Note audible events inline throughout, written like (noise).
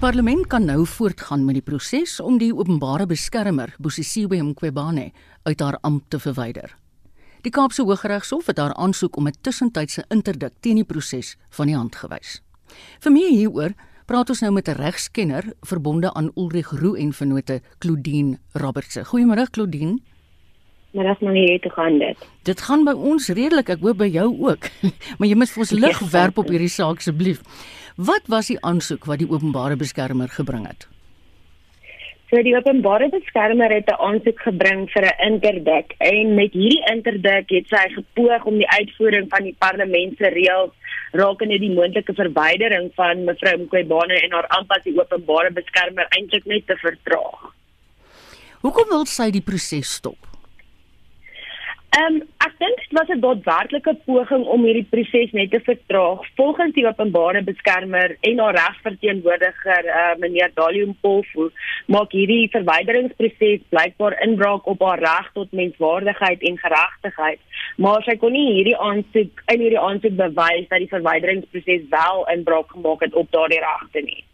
parlement kan nou voortgaan met die proses om die openbare beskermer, Bosisiwe Mqwebane, uit haar ampt te verwyder. Die Kaapse Hooggeregshof het haar aansoek om 'n tussentydse interdik teen die proses van die hand gewys. Vir meer hieroor praat ons nou met 'n regskenner verbonde aan Ulrich Roo en vennote Claudine Robertse. Goeiemôre Claudine. Maar dit maar nie te gaan dit. Dit gaan by ons redelik, ek hoop by jou ook. (laughs) maar jy moet vir ons lig werp op hierdie saak asseblief. Wat was die aansoek wat die openbare beskermer gebring het? So die openbare beskermer het 'n aansoek gebring vir 'n interdik en met hierdie interdik het sy gepoog om die uitvoering van die parlement se reëls rakende die moontlike verwydering van mevrou Mqwebane en haar aanpas die openbare beskermer eintlik net te vertraag. Hoekom wil sy die proses stop? Ehm um, ek dink dit was 'n daadwerklike poging om hierdie proses net te vertraag. Volgens die openbare beskermer en haar regsverteenwoordiger, uh, meneer Dalium Polfu, maak hierdie verwyderingsproses blykbaar inbraak op haar reg tot menswaardigheid en geregtigheid. Maar sy kon nie hierdie aansoek in hierdie aansoek bewys dat die verwyderingsproses wel inbraak gemaak het op daardie regte nie.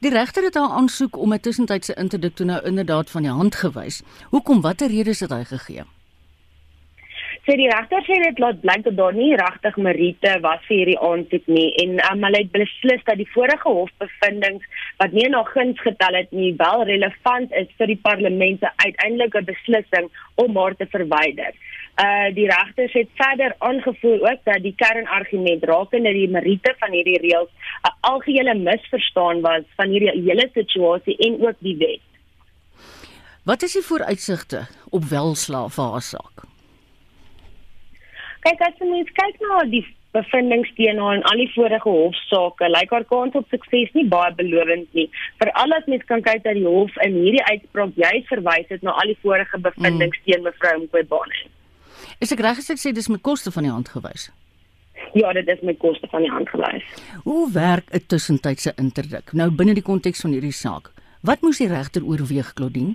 Die regter het haar aansoek om 'n tussentydse interdikt nou inderdaad van die hand gewys. Hoekom watter redes het hy gegee? Sê die regter sê dit laat blyk dat daar nie regtig meriete was vir hierdie aansoek nie en um, hulle het beslis dat die vorige hofbevindings wat nie na guns getel het nie wel relevant is vir die parlement se uiteindelike beslissing om haar te verwyder. Uh die regter het verder aangevoer ook dat die kernargument rakende die meriete van hierdie reëls 'n algehele misverstaan was van hierdie hele situasie en ook die wet. Wat is die vooruitsigte op welslaaf vir haar saak? Kyk as jy mens kyk na die bevindings teen haar en al die vorige hofsaake, lyk haar kans op sukses nie baie belovend nie. Veral as mens kan kyk dat die hof in hierdie uitspraak juis verwys het na al die vorige bevindings mm. teen mevrou Mqobane. Is ek reg as ek sê dis met koste van die hand gewys? Ja, dit is met koste van die hand gewys. Hoe werk 'n tussentydse interdik? Nou binne die konteks van hierdie saak. Wat moes die regter oorweeg, Claudine?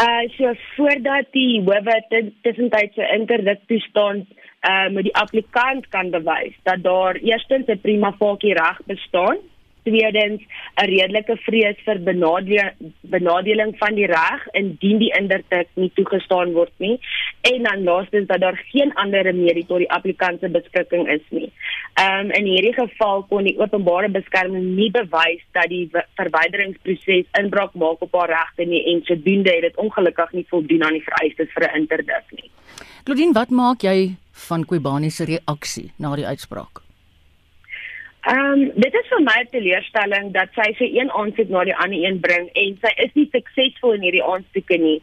Uh so voordat die howe tussentydse interdik toestand uh met die applikant kan bewys dat daar eerstens 'n prima facie reg bestaan tweedens 'n redelike vrees vir benadeling van die reg indien die indertik nie toegestaan word nie en dan laastens dat daar geen ander remedie tot die applikant se beskikking is nie. Ehm um, in hierdie geval kon die openbare beskerming nie bewys dat die verwyderingsproses inbraak maak op haar regte nie en sodoende het dit ongelukkig nie voldoen aan die vereistes vir 'n interdik nie. Claudine, wat maak jy van Kobani se reaksie na die uitspraak? Ehm um, dit is vir my 'n teleurstelling dat sy sy een aansoek na die ander een bring en sy is nie suksesvol in hierdie aansoeke nie.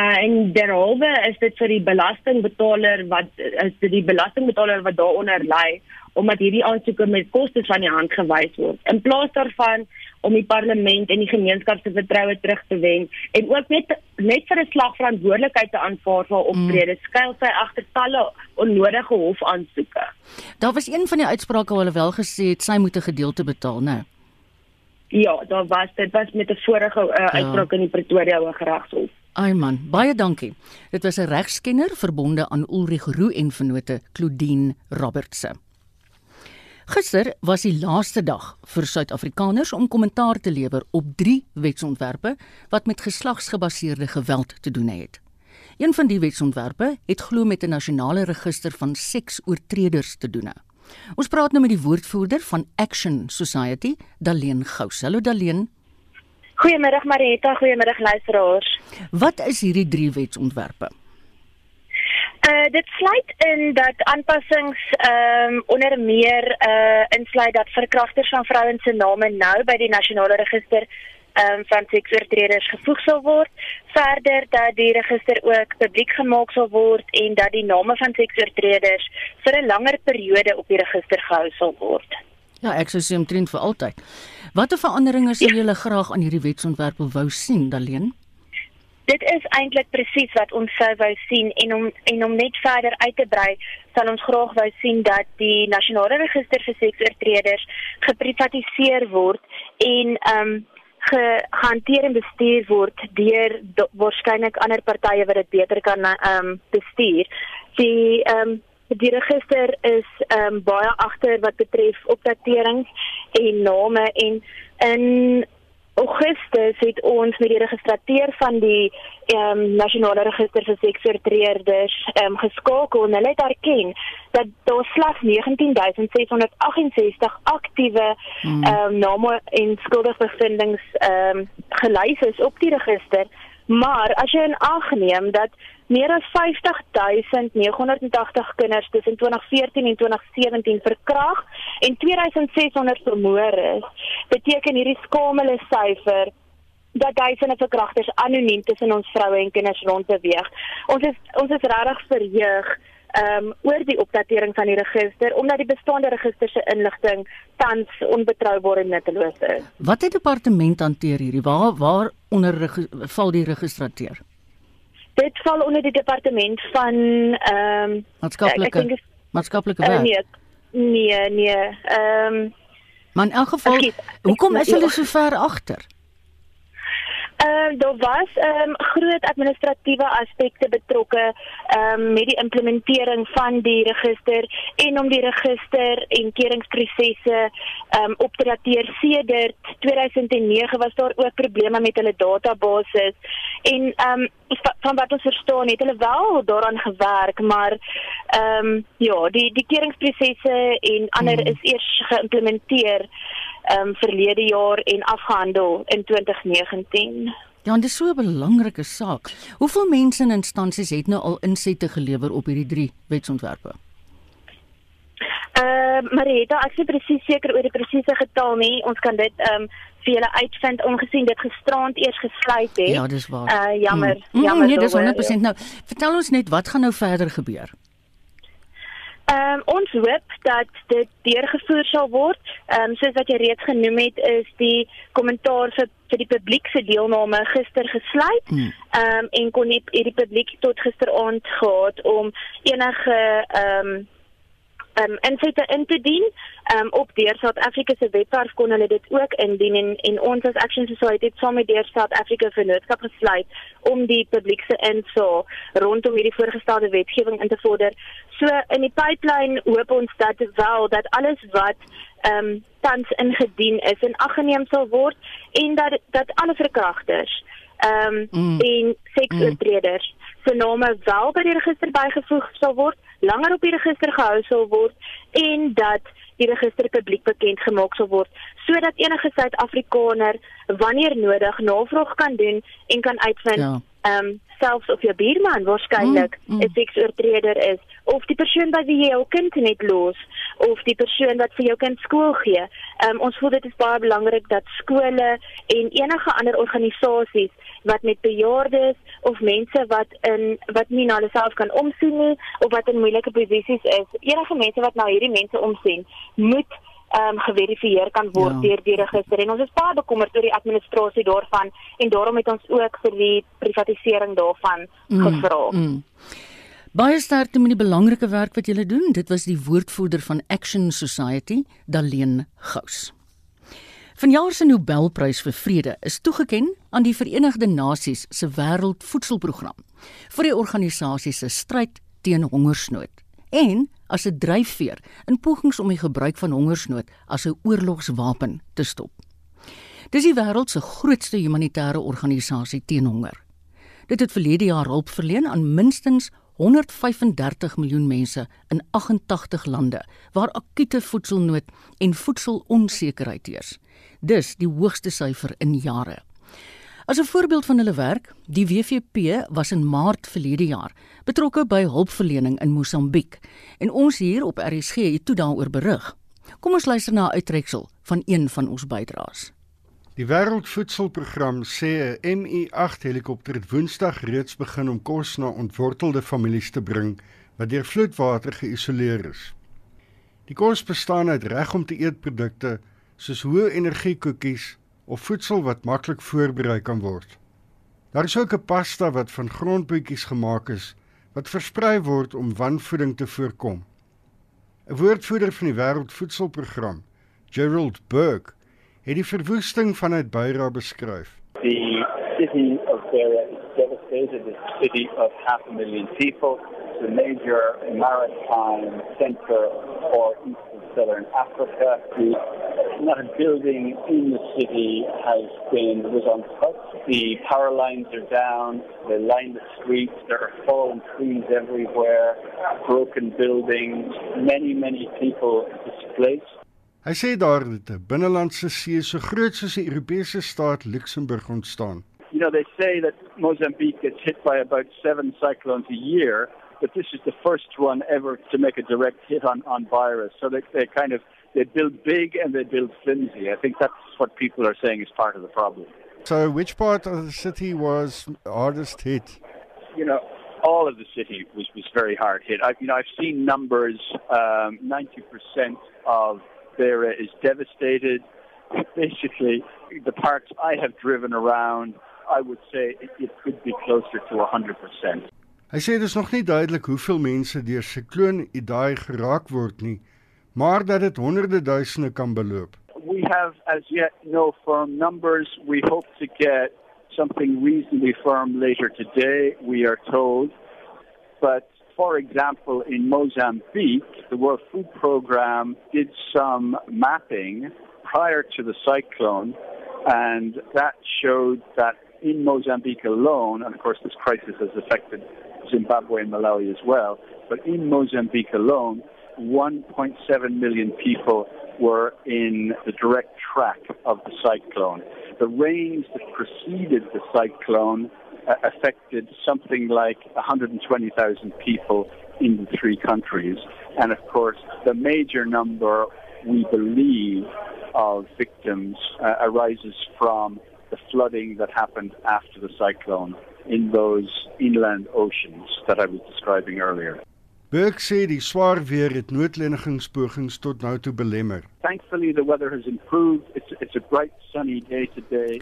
Uh en derhalwe is dit vir die belastingbetaler wat is dit die belastingbetaler wat daaronder lê omdat hierdie aansoeke met kostes van die hand gewys word. In plaas daarvan om die parlement en die gemeenskap se vertroue terug te wen en ook net net vir 'n slag verantwoordelikheid te aanvaar vir optrede mm. skuil sy agter talle onnodige hofaansoeke. Daar was een van die uitsprake waar hulle wel gesê het sy moet 'n gedeelte betaal, né? Ja, daar was dit was met 'n vorige uh, uitspraak ja. in die Pretoria Hooggeregshof. Ai man, baie dankie. Dit was 'n regskenner verbonde aan Ulrich Roo en vennote Claudine Robertse. Gister was die laaste dag vir Suid-Afrikaners om kommentaar te lewer op 3 wetsontwerpe wat met geslagsgebaseerde geweld te doen het. Een van die wetsontwerpe het glo met 'n nasionale register van seksoortreders te doen. Ons praat nou met die woordvoerder van Action Society, Daleen Gous. Hallo Daleen. Goeiemôre Marita, goeiemôre luisteraars. Wat is hierdie 3 wetsontwerpe? Uh dit sluit in dat aanpassings ehm um, onder meer uh insluit dat verkragters van vrouens se name nou by die nasionale register ehm um, van seksoortreders gevoeg sal word. Verder dat die register ook publiek gemaak sal word en dat die name van seksoortreders vir 'n langer periode op die register gehou sal word. Ja, ek sou sê omtrent vir altyd. Watter veranderinge sou ja. julle graag aan hierdie wetsontwerp wou sien, Daleen? Dit is eintlik presies wat ons sou wou sien en om en om net verder uit te brei sal ons graag wou sien dat die nasionale register vir seksoortreders geprivatiseer word en ehm um, gehanteer en bestuur word deur waarskynlik ander partye wat dit beter kan ehm um, bestuur. Die ehm um, die register is ehm um, baie agter wat betref opdaterings en name en in Augustus het ons met die registrateur van die ehm um, nasionale register vir seksoortreerders ehm um, geskakel en hulle het erken dat daar slegs 19668 aktiewe hmm. ehm um, name en skuldigbevindings ehm um, gelys is op die register. Maar as jy in ag neem dat meer as 50980 kinders tussen 2014 en 2017 verkragt en 2600 vermoor is, beteken hierdie skamele syfer dat duisende verkragters anoniem tussen ons vroue en kinders rondbeweeg. Ons is ons is regtig verheug ehm um, oor die opdatering van die register omdat die bestaande register se inligting tans onbetroubaar en nutteloos is. Wat het departement hanteer hierdie? Waar waar onder val die registrateur? Dit val onder die departement van ehm um, maatskaplike maatskaplike werk. Uh, nee, nee, nee. Ehm um, Maar in elk geval, hoekom is hulle so ver agter? Ehm uh, daar was ehm um, groot administratiewe aspekte betrokke ehm um, met die implementering van die register en om die register en keringsprosesse ehm um, op te dateer sedert 2009 was daar ook probleme met hulle databasis en ehm um, van wat ons verstaan het hulle wel daaraan gewerk maar ehm um, ja die die keringsprosesse en ander hmm. is eers geïmplementeer ehm um, verlede jaar en afgehandel in 2019. Ja, dit is so 'n belangrike saak. Hoeveel mense en instansies het nou al insette gelewer op hierdie drie wetsontwerpe? Ehm uh, Marita, ek is presies seker oor die presiese getal nie. Ons kan dit ehm um, vir julle uitvind ongesien dit gisterand eers gesluit het. Ja, dis waar. Uh jammer, mm. jammer. Nee, dis 100% nou. Vertel ons net wat gaan nou verder gebeur? Ehm um, ons hoop dat dit deurgevoer sal word. Ehm um, soos wat jy reeds genoem het, is die kommentaar vir vir die publiek se deelname gister gesluit. Hmm. Ehm um, en kon nie die publiek tot gisteraand gehad om enige ehm um, um, insette in te dien. Um, op deur South Africa se webwerf kon hulle dit ook indien en, en ons as Action Society het saam met deur South Africa vennootskap gesluit om die publiek se insig rondom hierdie voorgestelde wetgewing in te vorder. So in die pipeline hoop ons dat wel dat alles wat ehm um, tans ingedien is en aggeneem sal word en dat dat alle verkragters ehm um, mm. en seksoortreders mm se name wel by die register bygevoeg sal word, langer op die register gehou sal word en dat die register publiek bekend gemaak sal word sodat enige Suid-Afrikaner wanneer nodig navraag kan doen en kan uitvind ja. ehm ja. um, selfs of jou buurman waarskynlik 'n mm, mm. seksoortreder is of die persoon by wie jy jou kind net los of die persoon wat vir jou kind skool gee. Um, ons voel dit is baie belangrik dat skole en enige ander organisasies wat met bejaardes of mense wat in wat nie na hulle self kan omsien nie of wat in moeilike posisies is, enige mense wat na hierdie mense omsien, moet ehm um, geverifieer kan word ja. deur die register en ons is baie bekommerd oor die administrasie daarvan en daarom het ons ook vir die privatisering daarvan mm, gevra. Mm. Baie sterkte met die belangrike werk wat julle doen. Dit was die woordvoerder van Action Society, Daleen Gous. Vanjaar se Nobelprys vir vrede is toegekend aan die Verenigde Nasies se Wêreldvoedselprogram vir die organisasie se stryd teen hongersnood en as 'n dryfveer in pogings om die gebruik van hongersnood as 'n oorlogswapen te stop. Dis die wêreld se grootste humanitêre organisasie teen honger. Dit het verlede jaar hulp verleen aan minstens 135 miljoen mense in 88 lande waar akute voedselnood en voedselonsekerheid heers. Dis die hoogste syfer in jare. As 'n voorbeeld van hulle werk, die WFP was in Maart verlede jaar betrokke by hulpverlening in Mosambiek en ons hier op RSG het toe daaroor berig. Kom ons luister na 'n uittreksel van een van ons bydraers. Die Wêreldvoedselprogram sê 'n MI8 helikopter het Woensdag reeds begin om kos na ontwortelde families te bring wat deur vloedwater geïsoleer is. Die kos bestaan uit reg om te eet produkte soos hoë energie koekies of voedsel wat maklik voorberei kan word. Daar is ook 'n pasta wat van grondboetjies gemaak is wat versprei word om wanvoeding te voorkom. 'n Woordvoerder van die Wêreldvoedselprogram, Gerald Burke, het die verwoesting vanuit Beira beskryf. The city of Beira is devastated, the city of half a million people. It's a major maritime center for East and Southern Africa. The, not a building in the city has been was untouched. The power lines are down. They line the streets. There are fallen trees everywhere. Broken buildings. Many, many people displaced. Hy sê daar dat 'n binnelandse see so groot soos die Europese staat Luxemburg ontstaan. You know, they say that Mozambique gets hit by about seven cyclones a year, but this is the first one ever to make a direct hit on, on virus. So they, they kind of they build big and they build flimsy. I think that's what people are saying is part of the problem. So, which part of the city was hardest hit? You know, all of the city was, was very hard hit. I, you know, I've seen numbers. Um, Ninety percent of Beira is devastated. Basically, the parts I have driven around, I would say it, it could be closer to hundred percent. Hy sê dit is nog nie duidelik hoeveel mense deur sikloon Idai geraak word nie, maar dat dit honderde duisende kan beloop. We have as yet no firm numbers. We hope to get something reasonably firm later today, we are told. But for example, in Mozambique, the World Food Programme did some mapping prior to the cyclone, and that showed that in Mozambique alone, and of course this crisis has affected Zimbabwe and Malawi as well, but in Mozambique alone, 1.7 million people were in the direct track of the cyclone. The rains that preceded the cyclone uh, affected something like 120,000 people in the three countries. And of course, the major number, we believe, of victims uh, arises from the flooding that happened after the cyclone in those inland oceans that I was describing earlier. Burke sê die swaar weer het noodlenigingspogings tot nou toe belemmer. Thankfully the weather has improved. It's it's a bright sunny day today.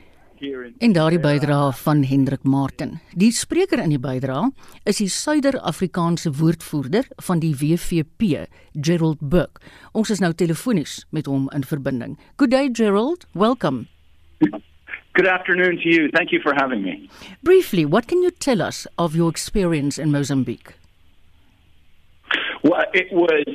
En daardie bydrae van Hendrik Martin. Die spreker in die bydrae is die Suider-Afrikaanse woordvoerder van die WVP, Gerald Burke. Ons is nou telefonies met hom in verbinding. Good day Gerald, welcome. Good afternoon to you. Thank you for having me. Briefly, what can you tell us of your experience in Mozambique? Well, it was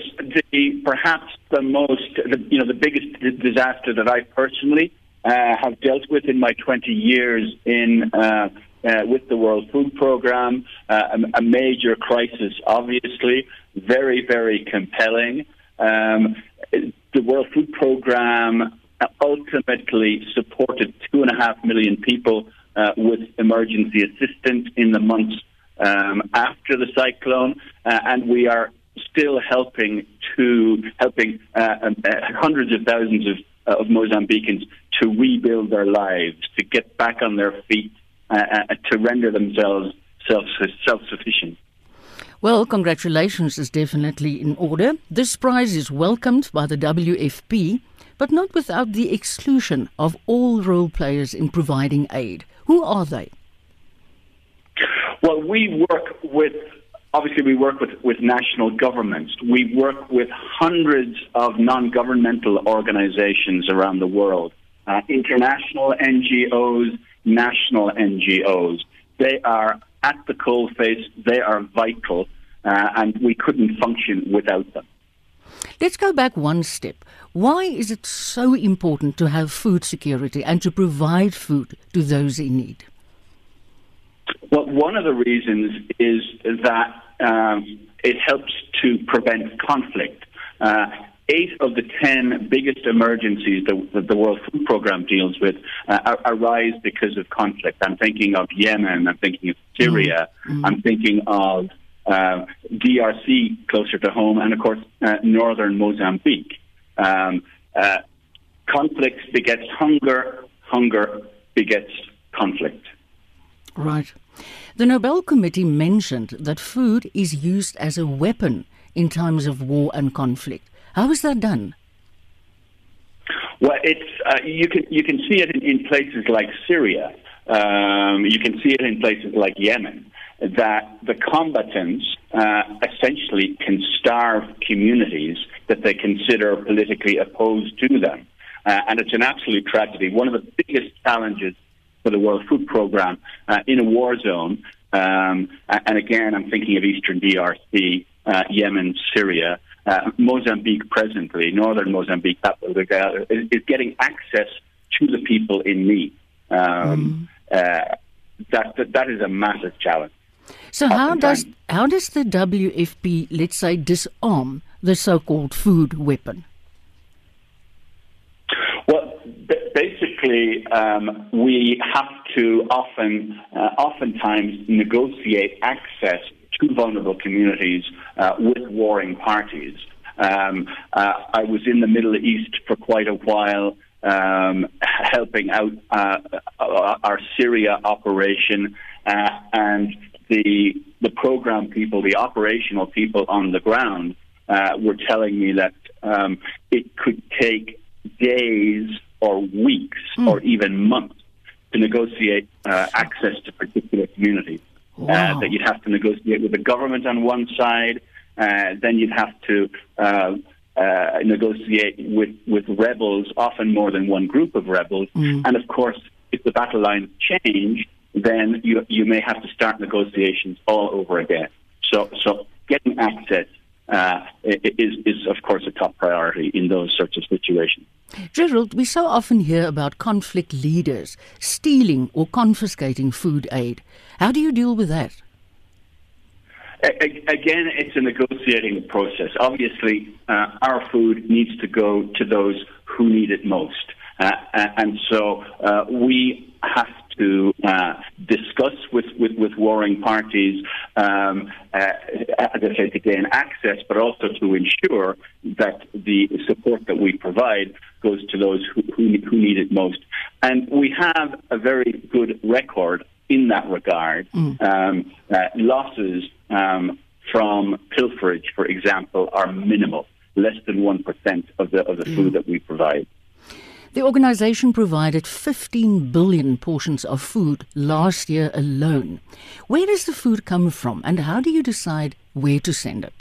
the perhaps the most, the, you know, the biggest disaster that I personally have dealt with in my 20 years in uh, uh, with the World Food Programme. Uh, a, a, major crisis, obviously, very, very compelling. Um, the World Food Programme ultimately supported two and a half million people uh, with emergency assistance in the months um, after the cyclone, uh, and we are still helping to helping uh, uh, hundreds of thousands of, uh, of Mozambicans to rebuild their lives, to get back on their feet, uh, uh, to render themselves self self sufficient. Well, congratulations is definitely in order. This prize is welcomed by the WFP, but not without the exclusion of all role players in providing aid. Who are they? Well, we work with obviously we work with, with national governments. We work with hundreds of non-governmental organizations around the world, uh, international NGOs, national NGOs. They are at the coalface. They are vital, uh, and we couldn't function without them. Let's go back one step. Why is it so important to have food security and to provide food to those in need? Well, one of the reasons is that um, it helps to prevent conflict. Uh, eight of the ten biggest emergencies that, that the World Food Programme deals with uh, arise because of conflict. I'm thinking of Yemen, I'm thinking of Syria, mm-hmm. I'm thinking of uh, DRC closer to home, and of course, uh, northern Mozambique. Um, uh, conflict begets hunger, hunger begets conflict. Right. The Nobel Committee mentioned that food is used as a weapon in times of war and conflict. How is that done? Well, it's uh, you can you can see it in, in places like Syria. Um, you can see it in places like Yemen. That the combatants uh, essentially can starve communities that they consider politically opposed to them, uh, and it's an absolute tragedy. One of the biggest challenges for the World Food Programme uh, in a war zone Um, and again, I'm thinking of Eastern DRC, uh, Yemen, Syria, uh, Mozambique presently, northern Mozambique, is, is getting access to the people in need. Um, mm. uh, that, that, that is a massive challenge. So how does how does the WFP let's say disarm the so-called food weapon? Well, basically, um, we have to often, uh, oftentimes, negotiate access to vulnerable communities uh, with warring parties. Um, uh, I was in the Middle East for quite a while, um, (laughs) helping out uh, our Syria operation, uh, and the the program people, the operational people on the ground, uh, were telling me that um, it could take days or weeks mm. or even months to negotiate uh, access to particular communities. Uh, wow. That you'd have to negotiate with the government on one side, uh, then you'd have to uh, uh, negotiate with, with rebels, often more than one group of rebels. Mm. And of course, if the battle lines change, then you, you may have to start negotiations all over again. So, so getting access uh, is, is, of course, a top priority in those sorts of situations. Gerald, we so often hear about conflict leaders stealing or confiscating food aid. How do you deal with that? Again, it's a negotiating process. Obviously, uh, our food needs to go to those who need it most. Uh, and so uh, we have to uh, discuss with, with, with, warring parties, um, uh, as I said, to gain access, but also to ensure that the support that we provide goes to those who, who, who need it most. And we have a very good record in that regard. Mm. Um, uh, losses um, from pilferage, for example, are minimal, less than 1% of the, of the mm. food that we provide. The organization provided 15 billion portions of food last year alone. Where does the food come from and how do you decide where to send it?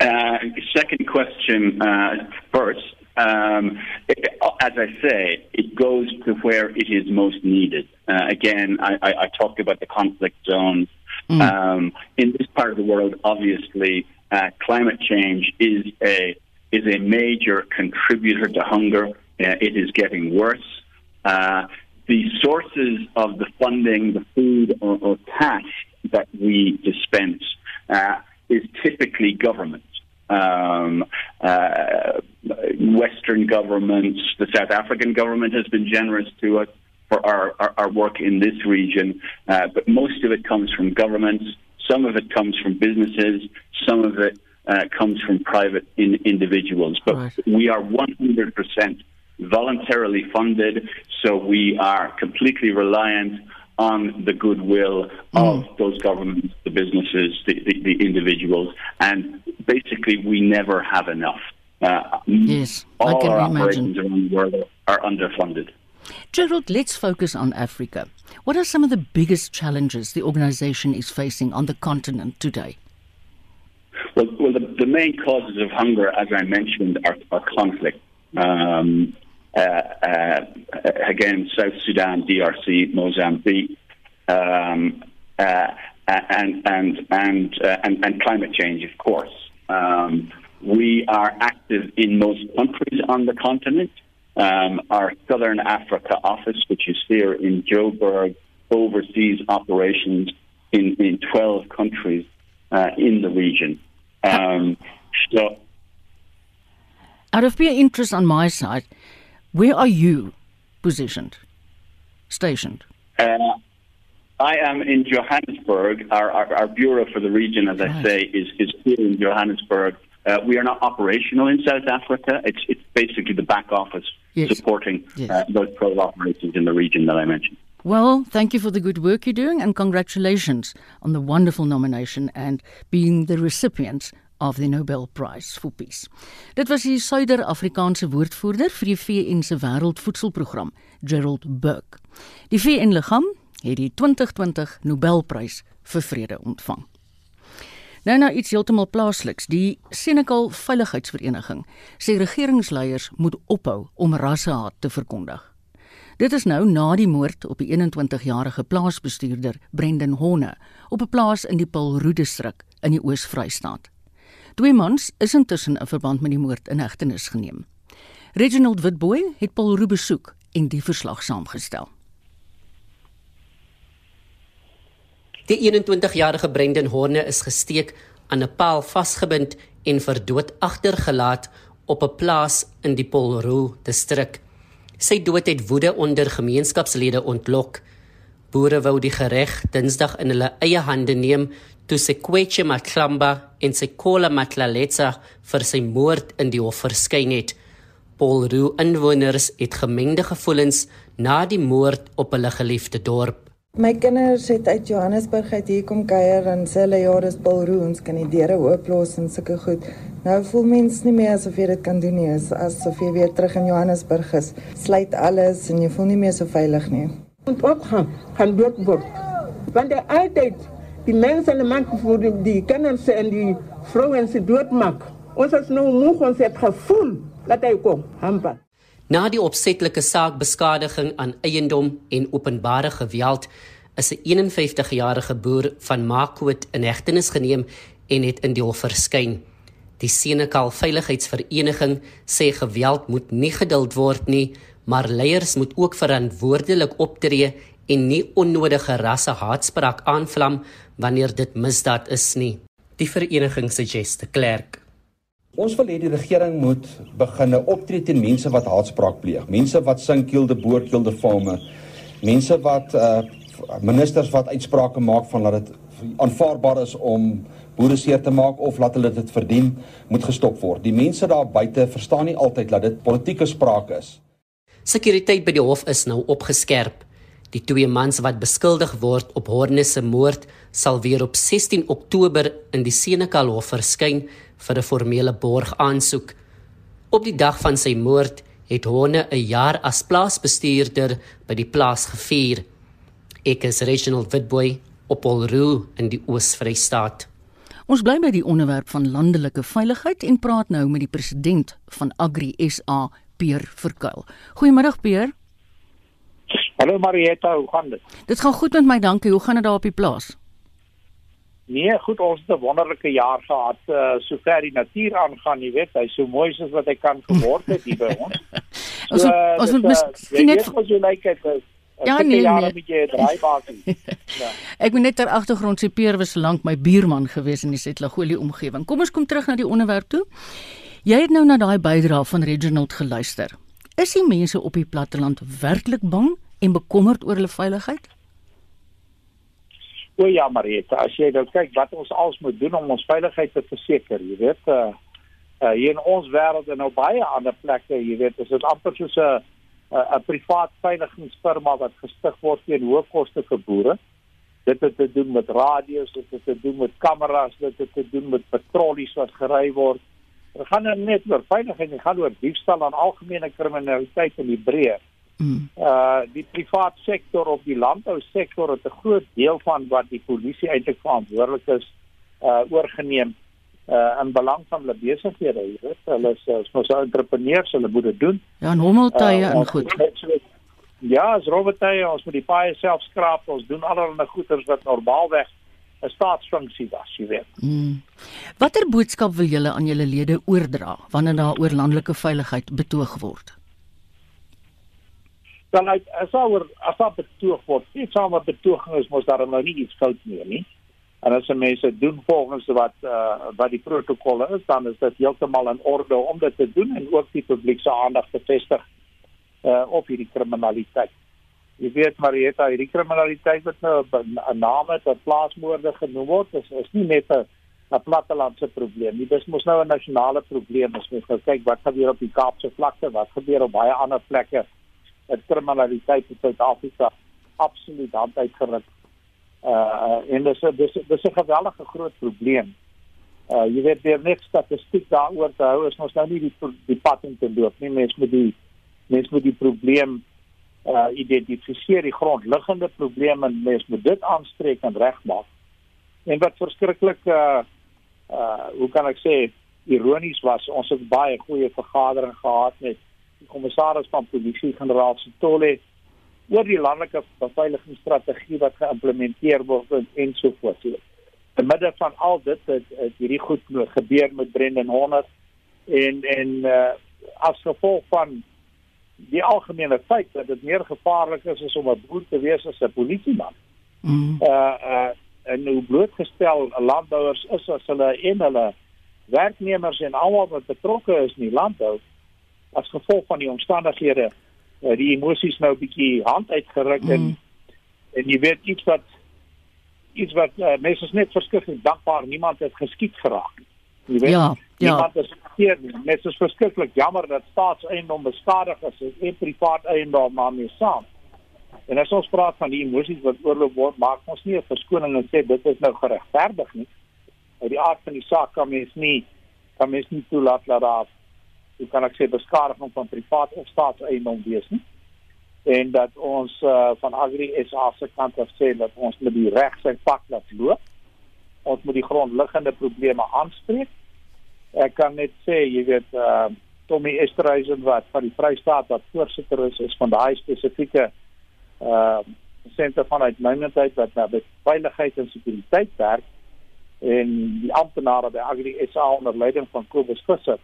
Uh, second question uh, first. Um, it, as I say, it goes to where it is most needed. Uh, again, I, I, I, talked about the conflict zones. Mm. Um, in this part of the world, obviously, uh, climate change is a is a major contributor to hunger. Uh, it is getting worse. Uh, the sources of the funding, the food or, or cash that we dispense, uh, is typically government. Um, uh, Western governments, the South African government has been generous to us for our, our, our work in this region, uh, but most of it comes from governments. Some of it comes from businesses. Some of it uh, comes from private in, individuals. But right. we are 100% voluntarily funded, so we are completely reliant on the goodwill of mm. those governments, the businesses, the, the, the, individuals, and basically we never have enough. Uh, yes, all our operations around the world are underfunded. Gerald, let's focus on Africa. What are some of the biggest challenges the organization is facing on the continent today? Well, well the, the main causes of hunger, as I mentioned, are, are conflict. Um, uh, uh, again, South Sudan, DRC, Mozambique, um, uh, and and and, uh, and and climate change, of course. Um, we are active in most countries on the continent. Um, our Southern Africa office, which is here in Joburg, oversees operations in, in 12 countries uh, in the region. Um, so, out of pure interest on my side, where are you positioned, stationed? Uh, I am in Johannesburg. Our, our, our, bureau for the region, as right. I say, is, is here in Johannesburg. Uh, we are not operational in South Africa. It's, it's basically the back office yes. supporting yes. Uh, those pro operations in the region that I mentioned. Well, thank you for the good work you're doing and congratulations on the wonderful nomination and being the recipients of the Nobel Prize for Peace. Dit was die Suider-Afrikaanse woordvoerder vir die VN se Wêreldvoedselprogram, Gerald Burke. Die VN-liggaam het die 2020 Nobelprys vir vrede ontvang. Nou nou iets heeltemal plaasliks. Die Senekal Veiligheidsvereniging sê regeringsleiers moet ophou om rassehaat te verkondig. Dit is nou na die moord op die 21-jarige plaasbestuurder Brendan Horne op 'n plaas in die Paulroe distrik in die Oos-Vrystaat. Twee mans is intussen in verband met die moord in hegtenis geneem. Reginald Witboy het Paulroe besoek en die verslag saamgestel. Die 21-jarige Brendan Horne is gesteek aan 'n paal vasgebind en vir dood agtergelaat op 'n plaas in die Paulroe distrik. Sy dood het woede onder gemeenskapslede ontlok. Boere wou die gereg Dinsdag in hulle eie hande neem toe Sekweche Matlamba en Sekola Matlaletsa vir sy moord in die hof verskyn het. Paulroe inwoners het gemengde gevoelens na die moord op hulle geliefde dorp. My kinders het uit Johannesburg uit hier kom kuier en sê hulle ja, dis Paulroe, ons kan die deure ooplos en sulke goed. Nou voel mens nie meer asof jy dit kan doen nie, asof jy weer terug in Johannesburg is. Sluit alles en jy voel nie meer so veilig nie. Und ook gaan dood word. Want die altyd die mense en die man vir die, die kinders en die vrouens se doodmaak. Ons is nou moeg ons het gevoel dat hy kom. Hampa. Na die opsetlike saakbeskadiging aan eiendom en openbare geweld is 'n 51-jarige boer van Makwood in hegtenis geneem en het in die hof verskyn. Die Senekal Veiligheidsvereniging sê geweld moet nie geduld word nie, maar leiers moet ook verantwoordelik optree en nie onnodige rassehaatspraak aanvlam wanneer dit misdaad is nie. Die vereniging sê Jester Clerk Ons wil hê die regering moet begine optree teen mense wat haatspraak pleeg, mense wat sinkeelde boorkeelde fame, mense wat uh ministers wat uitsprake maak van dat dit aanvaarbaar is om boere seer te maak of laat hulle dit verdien, moet gestop word. Die mense daar buite verstaan nie altyd dat dit politieke sprake is. Sekuriteit by die hof is nou opgeskerp. Die twee mans wat beskuldig word op Horne se moord sal weer op 16 Oktober in die Senekal hof verskyn vir 'n formele borgaansoek. Op die dag van sy moord het Horne 'n jaar as plaasbestuurder by die plaas gevier. Ek is Reginald Witboy op Olroo in die Oos-Vrystaat. Ons bly by die onderwerp van landelike veiligheid en praat nou met die president van Agri SA, Peer Verkuil. Goeiemiddag Peer. Hallo Marieta, hoe gaan dit? Dit gaan goed met my, dankie. Hoe gaan dit daar op die plaas? Nee, goed, ons het 'n wonderlike jaar gehad. Uh sover die natuur aangaan, jy weet, hy's so mooi soos wat hy kan geword het hier by (laughs) ons. So, ons moet, ons moet miskien net vir jou lyk het. Ja, nee, nee. met jy draaibaasie. (laughs) ja. Ek moet net ter agtergrond sê Peer was lank my buurman gewees in die Setlagolie omgewing. Kom ons kom terug na die onderwerp toe. Jy het nou na daai bydrae van Reginald geluister. Is die mense op die platteland werklik bang en bekommerd oor hulle veiligheid? O ja, Marieta, as jy nou kyk wat ons als moet doen om ons veiligheid te verseker, jy weet, uh, uh hier in ons wêreld en nou baie ander plekke, jy weet, is dit amper soos 'n 'n privaat veiligheidsfirma wat gestig word teen hoë koste vir boere. Dit het te doen met radio's, dit het te doen met kameras, dit het te doen met patrollies wat gery word. Dit gaan nou net oor veiligheid, dit gaan oor diefstal en algemene kriminaliteit in die breë. Mm. Uh die private sektor of die landbousektor het 'n groot deel van wat die polisie eintlik verantwoordelik is uh oorgeneem uh in belang van hulle besighede, jy weet. Hulle is uh, mos entrepreneurs, hulle moet dit doen. Ja, normaltye uh, en goed. Ja, as robotye, ons moet die paaie self skraap, ons doen allerlei goeders wat normaalweg 'n staatsfunksie was, jy weet. Mm. Watter boodskap wil julle aan julle lede oordra wanneer daar oor landelike veiligheid betoog word? Dan uit as oor as op betoog word. Iets aan wat betoging is mos daar nou nie iets fout meer nie. En as mense doen volgens wat uh, wat die protokolle is, dan is dit heeltemal in orde om dit te doen en ook die publiek se aandag te vestig uh, op hierdie kriminaliteit. Jy weet Marieta, hierdie kriminaliteit wat nou 'n naam het, 'n plaasmoorde genoem word, is is nie net 'n 'n plattelandse probleem nie. Dis mos nou 'n nasionale probleem as mens nou kyk wat gebeur op die Kaapse vlakte, wat gebeur op baie ander plekke kriminaliteit in Suid-Afrika absoluut hand uitgeruk. Uh en dis dis dis 'n geweldige groot probleem. Uh jy weet weer net statistiek daaroor te hou is ons nou nie die die pad in te loop nie. Mens moet die mens moet die probleem uh identifiseer, die grondliggende probleem en mens moet dit aanspreek en regmaak. En wat verskriklik uh uh hoe kan ek sê ironies was, ons het baie goeie vergaderings gehad met die kommissaris van polisie generaal Sitole oor die landelike beveiligingsstrategie wat geïmplementeer word en, so voort. So, te midde van al dit het, het hierdie goed gebeur met Brendan Horner en en uh, as gevolg van die algemene feit dat dit meer gevaarlik is om 'n boer te wees as 'n polisieman. Mm. Uh uh en hoe blootgestel landbouers is as hulle en hulle werknemers en almal wat betrokke is in die landbou as gevolg van die omstandighede uh, die emosies nou 'n bietjie hand uitgeruk mm. en en jy weet iets wat iets wat uh, mense is net verskriklik dankbaar niemand het geskiet geraak. Jy weet ja, niemand ja. is hier nie. Mense is verskriklik jammer dat staatseiendom beskadig is en privaat eiendom maar mee saam. En as ons praat van die emosies wat oorloop word, maak ons nie 'n verskoning en sê dit is nou geregverdig nie. Uit die aard van die saak kan mens nie kan mens nie toelaat dat daar hoe kan ek sê beskadiging van privaat of staatseiendom wees nie en dat ons uh, van Agri SA se kant af sê dat ons met die reg sy pad laat loop. Ons moet die grondliggende probleme aanspreek. Ek kan net sê, jy weet, uh, Tommy Esterhuizen wat van die Vrystaat wat voorsitter is, is van daai spesifieke uh senter van uitnemendheid wat na veiligheid en sekuriteit werk en die amptenare by Agri SA onder leiding van Kobus Visser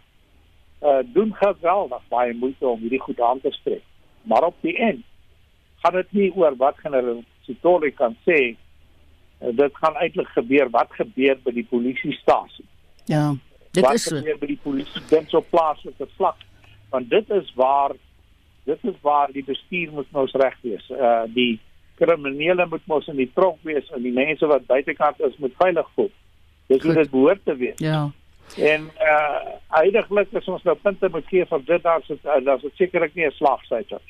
uh doen geweldig baie moeite om hierdie goed aan te spreek. Maar op die end gaan dit nie oor wat generaal Sitori kan sê. Eh, dit gaan eintlik gebeur wat gebeur by die polisiestasie ja dit wat is so. gebeur by die polisie dit so plaaslike vlak? Want dit is waar dit is waar die bestuur moet nou reg wees. Uh die kriminele moet mos in die tronk wees en die mense wat buitekant is moet veilig voel. Dis hoe dit behoort te wees. Ja En uh eintlik as ons nou punte moet gee vir dit dan is dan is sekerlik nie 'n slagsyfer.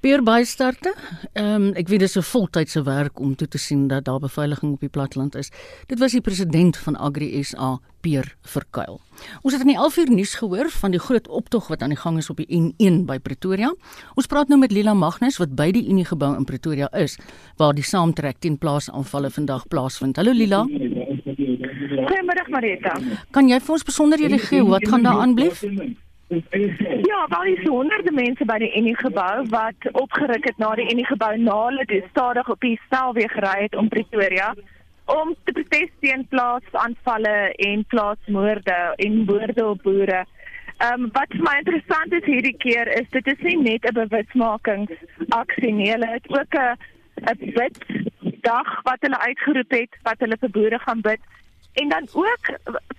Beer bystarte. Ehm um, ek weet dis 'n voltydse werk om toe te sien dat daar beveiliging op die platteland is. Dit was die president van Agri SA, Peer Verkuil. Ons het in die 11 uur nuus gehoor van die groot optog wat aan die gang is op die N1 by Pretoria. Ons praat nou met Lila Magnus wat by die Unie gebou in Pretoria is waar die saamtrek teen plaasaanvalle vandag plaasvind. Hallo Lila. Goeiemiddag Marita. Kan jy vir ons besonderhede gee wat gaan daar aanbleef? Ja, daar is honderde mense by die Unie gebou wat opgeruk het na die Unie gebou na hulle die stadig op die snelweg gery het om Pretoria om te protes teen plaasaanvalle en plaasmoorde en moorde op boere. Ehm um, wat vir my interessant is hierdie keer is dit is nie net 'n bewusmakingsaksie nie, hulle het ook 'n 'n bid dag wat hulle uitgeroep het wat hulle vir boere gaan bid en dan ook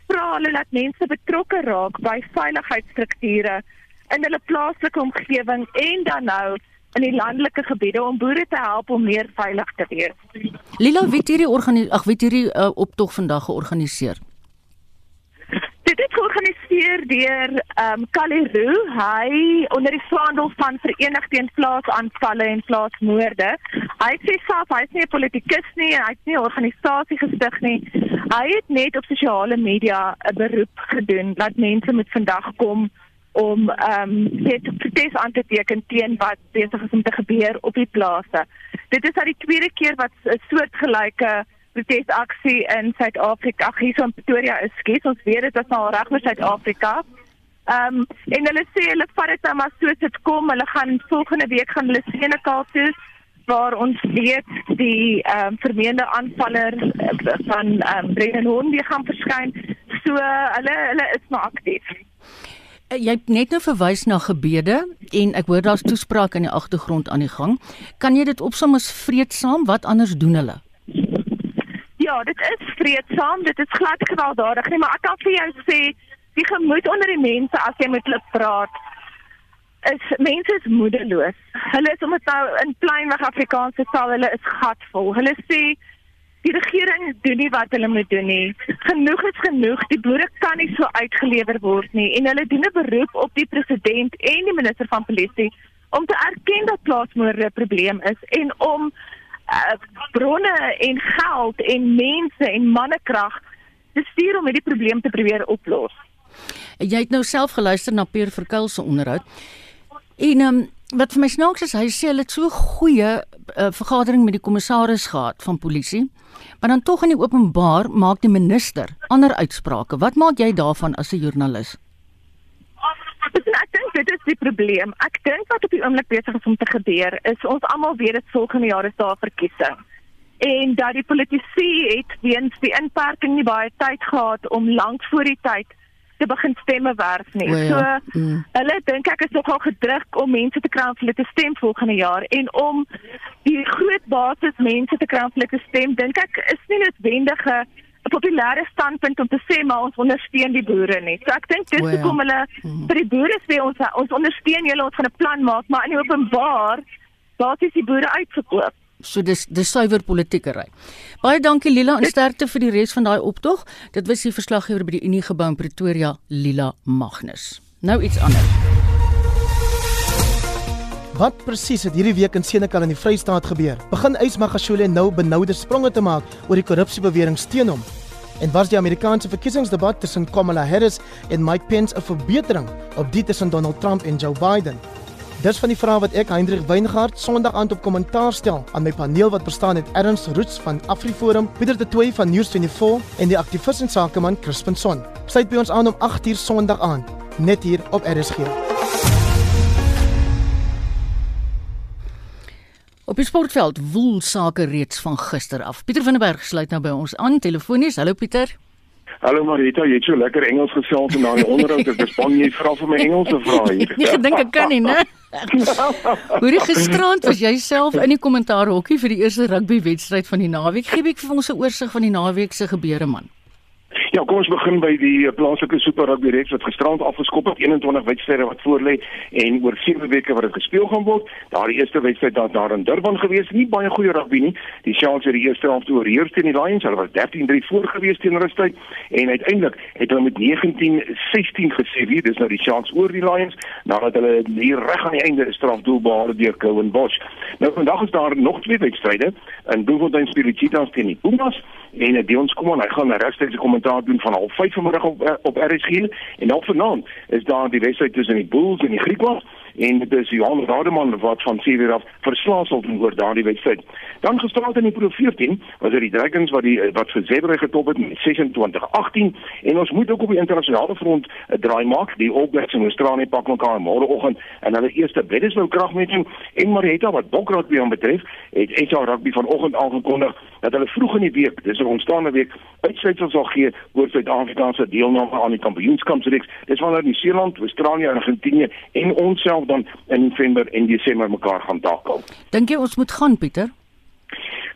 vra hulle dat mense betrokke raak by veiligheidsstrukture in hulle plaaslike omgewing en dan nou in die landelike gebiede om boere te help om meer veilig te wees. Lila, wie het hierdie organisasie ag, wie het hierdie uh, optog vandag georganiseer? Dit is georganiseer deur ehm um, Kaliru, hy onder die vaandel van Verenigd teen Plaasaanvalle en Plaasmoorde. Hy sê self hy's nie 'n politikus nie en hy's nie 'n organisasie gestig nie. Hy het net op sosiale media 'n beroep gedoen dat mense moet vandag kom om ehm um, dit protes aan te teken teen wat besig is om te gebeur op die plase. Dit is al die tweede keer wat 'n soortgelyke protesaksie in Suid-Afrika, ag hier so in Pretoria is skiet. Ons weet dit is nou reg oor Suid-Afrika. Ehm um, en hulle sê hulle vat dit nou maar soos dit kom. Hulle gaan volgende week gaan hulle Senekal toe waar ons weet die ehm um, vermeende aanvaller uh, van ehm um, Brendan Hondi gaan verskyn. So hulle hulle is maar aktief. Eh, jy het net nou verwys na gebede en ek hoor daar's toesprake in die agtergrond aan die gang. Kan jy dit opsom as vreedsaam? Wat anders doen hulle? Ja, dit is vreedsaam, dit is glad gewelddadig nie, maar ek kan vir jou sê, die gemoed onder die mense as jy met hulle praat, is mense is moedeloos. Hulle is om dit nou in plainweg Afrikaans te sê, hulle is gatvol. Hulle sê die regering doen nie wat hulle moet doen nie. Genoeg is genoeg. Die boere kan nie so uitgelewer word nie en hulle doen 'n beroep op die president en die minister van polisie om te erken dat plaasmoorde 'n probleem is en om uh, bronne en geld en mense en mannekrag te stuur om hierdie probleem te probeer oplos. Jy het nou self geluister na Pierre Verkuil se onderhoud. En um, wat vir my snaaks is, hy sê hulle het so goeie uh, vergadering met die kommissaris gehad van polisie. Maar dan tog in die openbaar maak die minister ander uitsprake. Wat maak jy daarvan as 'n joernalis? Ek dink dit is die probleem. Ek dink wat op die oomblik besig is om te gebeur is ons almal weet dit volgende jaar is daar 'n verkiesing. En dat die politici het weens die inperking nie baie tyd gehad om lank voor die tyd te begin stemme werf nie. O, ja. So Mm. hulle dink ek is nogal gedruk om mense te kry om hulle te stem volgende jaar en om die groot basis mense te kry om hulle te stem, dink ek is nie noodwendige populêre standpunt om te sê maar ons ondersteun die boere nie. So ek dink dis ja. hoekom hulle vir die boere sê ons ons ondersteun julle, ons gaan 'n plan maak, maar in openbaar basies die boere uitverkoop. So dis dis suiwer politiekery. Baie dankie Lila en sterkte vir die res van daai optog. Dit was die verslaggewer by die Unie gebou in Pretoria, Lila Magnus. Nou iets anders. Wat presies het hierdie week in Senekal in die Vrystaat gebeur? Begin Ys Magashule nou benoude spronge te maak oor die korrupsiebewering teen hom. En was die Amerikaanse verkiesingsdebat tussen Kamala Harris en Mike Pence 'n verbetering op die tussen Donald Trump en Joe Biden? Dis van die vrae wat ek Hendrik Weingart Sondag aand op kommentaar stel aan my paneel wat bestaan uit Erns Roots van AfriForum, Pieter de Tooy van News24 en die aktivis en sakeman Crispin Son. Sluit by ons aan om 8uur Sondag aand, net hier op RSG. Op die sportveld woel sake reeds van gister af. Pieter van der Berg sluit nou by ons aan telefonies. Hallo Pieter. Hallo Marita, jy het so lekker Engels gesels in daai onderhoud. Ek bespan jy vra vir my Engelse vrae hier. (laughs) Nie gedink ek kan nie, né? (laughs) Hoorie gisterand was jy self in die kommentaar hokkie vir die eerste rugby wedstryd van die naweek. Gee ek vir ons 'n oorsig van die naweek se gebeure man. Ja, kom ons begin by die eh, plaaslike Super Rugby reeks wat gisterand afgeskop het. 21 wedstryde wat voorlê en oor 7 weke wat dit gespeel gaan word. Daardie eerste wedstryd daar daar in Durban gewees, nie baie goeie rugby nie. Die Sharks het die eerste helfte oorheers teen die Lions. Hulle was 13-3 voor gewees teen rustyd en uiteindelik het hulle met 19-16 geseëvier. Dis nou die Sharks oor die Lions nadat hulle hier reg aan die einde 'n strafdoel behaal deur Cowan Bosch. Nou vandag is daar nog twee wedstryde in Bloemfontein Cheetahs teen die Pumas en uh, Dion Skuman hy gaan 'n regstreekse kommentaar doen van 05:30 vanmiddag op uh, op RSG en dan vanaand is daar die wedstryd tussen die Bulls en die Griekwas en dit is Johan Rademan wat van Sevier af verslaas sal doen oor daardie wedstryd. Dan gisteraand in die Pro 14 was dit die Dragons wat die wat vir Zebre getop het met 26-18 en ons moet ook op die internasionale front 'n draai maak. Die All Blacks in Australië pak mekaar môreoggend en hulle eerste Bledisloe kragmeting en Marietta wat Bokragby betref, het SA Rugby vanoggend aangekondig dat hulle vroeg in die week, dis 'n ontstaande week, uitsluitsel sal gee oor Suid-Afrika se deelname aan die kampioenskapsreeks. Dis wanneer Nieu-Seeland, Australië en Argentinië en ons self dan in November en Desember mekaar gaan takel. Dink jy ons moet gaan Pieter?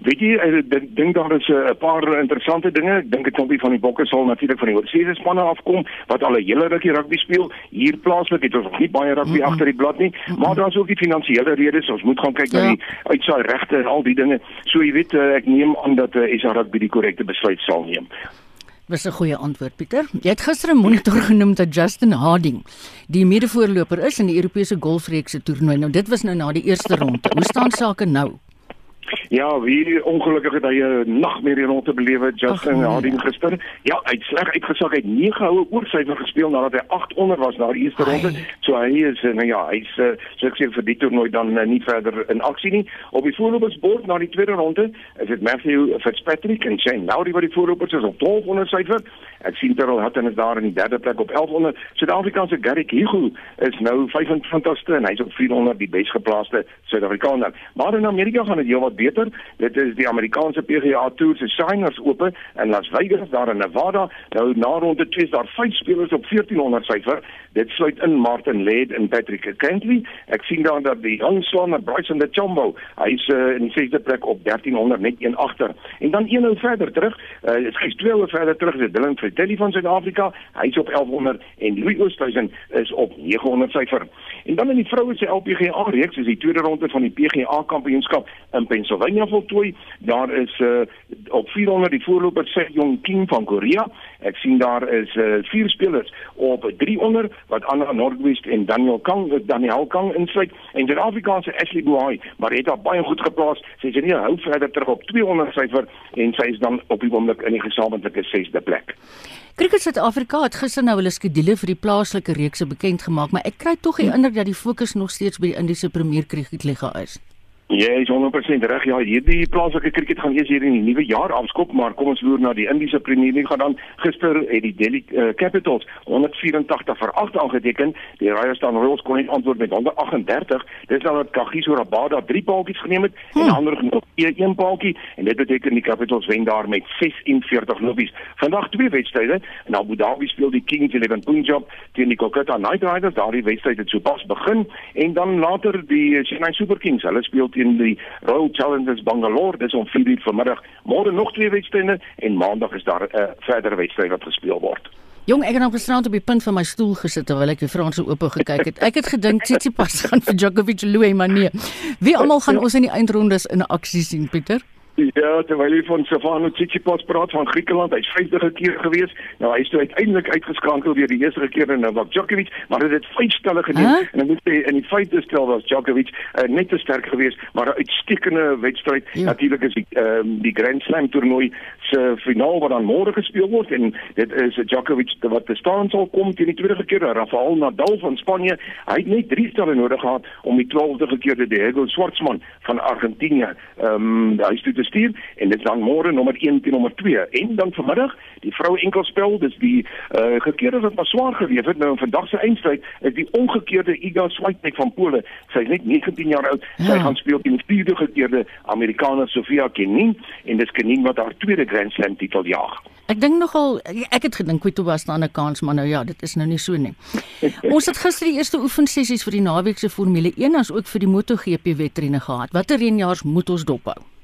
Weet jy, ek dink dink daar is eh, 'n paar interessante dinge. Ek dink 'n klompie van die bokke sal natuurlik van die oorseese spanne afkom wat al 'n hele rukkie rugby speel. Hier plaaslik het ons nog nie baie rugby mm -hmm. agter die blad nie, maar daar's ook die finansiële redes. Ons moet gaan kyk ja. na die uitsaai regte en al die dinge. So jy weet, eh, ek neem aan dat uh, SA Rugby die korrekte besluit sal neem. Was 'n goeie antwoord Pieter. Jy het gister 'n monitor genoem dat Justin Harding die medevoorloper is in die Europese golfreeks se toernooi. Nou dit was nou na die eerste ronde. Hoe staan sake nou? Ja, wie ongelukkig het hy 'n nagmerrie rond te belewe Justin nee, Harding gister. Ja, hy het sleg uitgesak. Hy het 9 houe oorsyfer gespeel nadat hy 8 onder was na die eerste ronde. So hy is eh, nou ja, hy's uh, so ek sê vir die toernooi dan uh, nie verder in aksie nie. Op die voorlopersbord na die tweede ronde is dit Matthew Fitzpatrick en Shane Lowry wat die voorlopers is op 12 onder syfer. Ek sien Terrell Hutton is daar in die derde plek op 11 onder. Suid-Afrikaanse Garrick Hugo is nou 25ste en hy's op 400 die besgeplaaste Suid-Afrikaner. Maar in Amerika gaan dit heelwat beter. Dit is die Amerikaanse PGA Tour se Shiners Ope in Las Vegas daar in Nevada. Nou na ronde 2 is daar vyf spelers op 1400 syfer. Dit sluit in Martin Laird en Patrick Cantley. Ek sien daar dat die Hansson en Bryson de Chombo, hy's uh, in sesde plek op 1300 net een agter. En dan een nou verder terug, uh, is hy's twee nou verder terug is Dylan Fratelli van Suid-Afrika. Hy's op 1100 en Louis Oosthuizen is op 900 syfer. En dan in die vroue se LPGA reeks is die tweede ronde van die PGA kampioenskap in Pennsylvania voltooi. Daar is uh, op 400 die voorloper Seng Jong Kim van Korea. Ek sien daar is uh, vier spelers op 300 wat Anna Nordwest en Daniel Kang Daniel Kang insluit en die Afrikaanse Ashley Boy, maar het daar baie goed geplaas. Sy is nie hou verder terug op 200 syfer en sy is dan op die oomblik in die gesamentlike 6de plek. Kriket Suid-Afrika het gister nou hulle skedule vir die plaaslike reekse bekend gemaak, maar ek kry tog die indruk dat die fokus nog steeds by die Indiese Premier Cricket Liga is. Ja, is 100% reg. Ja, hierdie plaaslike kriket gaan eers hier in die nuwe jaar afskop, maar kom ons loer na die Indiese Premier League gaan dan gister het die Delhi uh, Capitals 184 vir 8 aangeteken. Die Rajasthan Royals kon nie antwoord met 138. Dis dan dat Kagiso Rabada 3 paaltjies geneem het hmm. en ander genoeg 1 paaltjie en dit beteken die Capitals wen daar met 46 lopies. Vandag twee wedstryde. In Abu Dhabi speel die Kings 11 Punjab teen die Kolkata Knight Riders. Daardie wedstryd het sopas begin en dan later die Chennai Super Kings. Hulle speel teen die Royal Challengers Bangalore dis om 4:00 vanmiddag. Môre nog twee wedstryde en maandag is daar 'n uh, verdere wedstryd wat gespeel word. Jong, ek het nou gisterand op die punt van my stoel gesit terwyl ek die Franse Ope gekyk het. Ek het gedink Tsitsipas gaan vir Djokovic loei, maar nee. Wie almal gaan ons in die eindrondes in aksie sien, Pieter? Ja, terwyl hy van Stefano Tsitsipas praat van Griekeland, hy's 50 keer gewees. Nou hy is toe uiteindelik uitgeskankel deur die eerste keer in Novak Djokovic, maar dit het vyf stelle geneem huh? en ek moet sê in die vyfde stel was Djokovic uh, net te sterk geweest, maar 'n uitstekende wedstryd. Ja. Natuurlik is die ehm um, die Grand Slam toernooi se finaal wat dan môre gespeel word en dit is Djokovic wat te staan sal kom teen die tweede keer Rafael Nadal van Spanje. Hy het net 3 stelle nodig gehad om die 12de keer te Diego Schwartzman van Argentinië ehm um, hy het stuur en dit dan môre nommer 1 teen nommer 2 en dan vanmiddag die vroue enkelspel dis die uh, gekeerde wat maar swaar gewees het nou in vandag se eindstryd is die omgekeerde Iga Swiatek van Pole sy is net 19 jaar oud ja. sy gaan speel teen die vierde gekeerde Amerikaner Sofia Kenin en dis Kenin wat haar tweede Grand Slam titel jag Ek dink nogal ek het gedink Quito was dan 'n kans maar nou ja dit is nou nie so nie. (laughs) Ons het gister die eerste oefensessies vir die naweek se Formule 1 as ook vir die MotoGP wedrenne gehad. Watter renjaars moet ons dophou?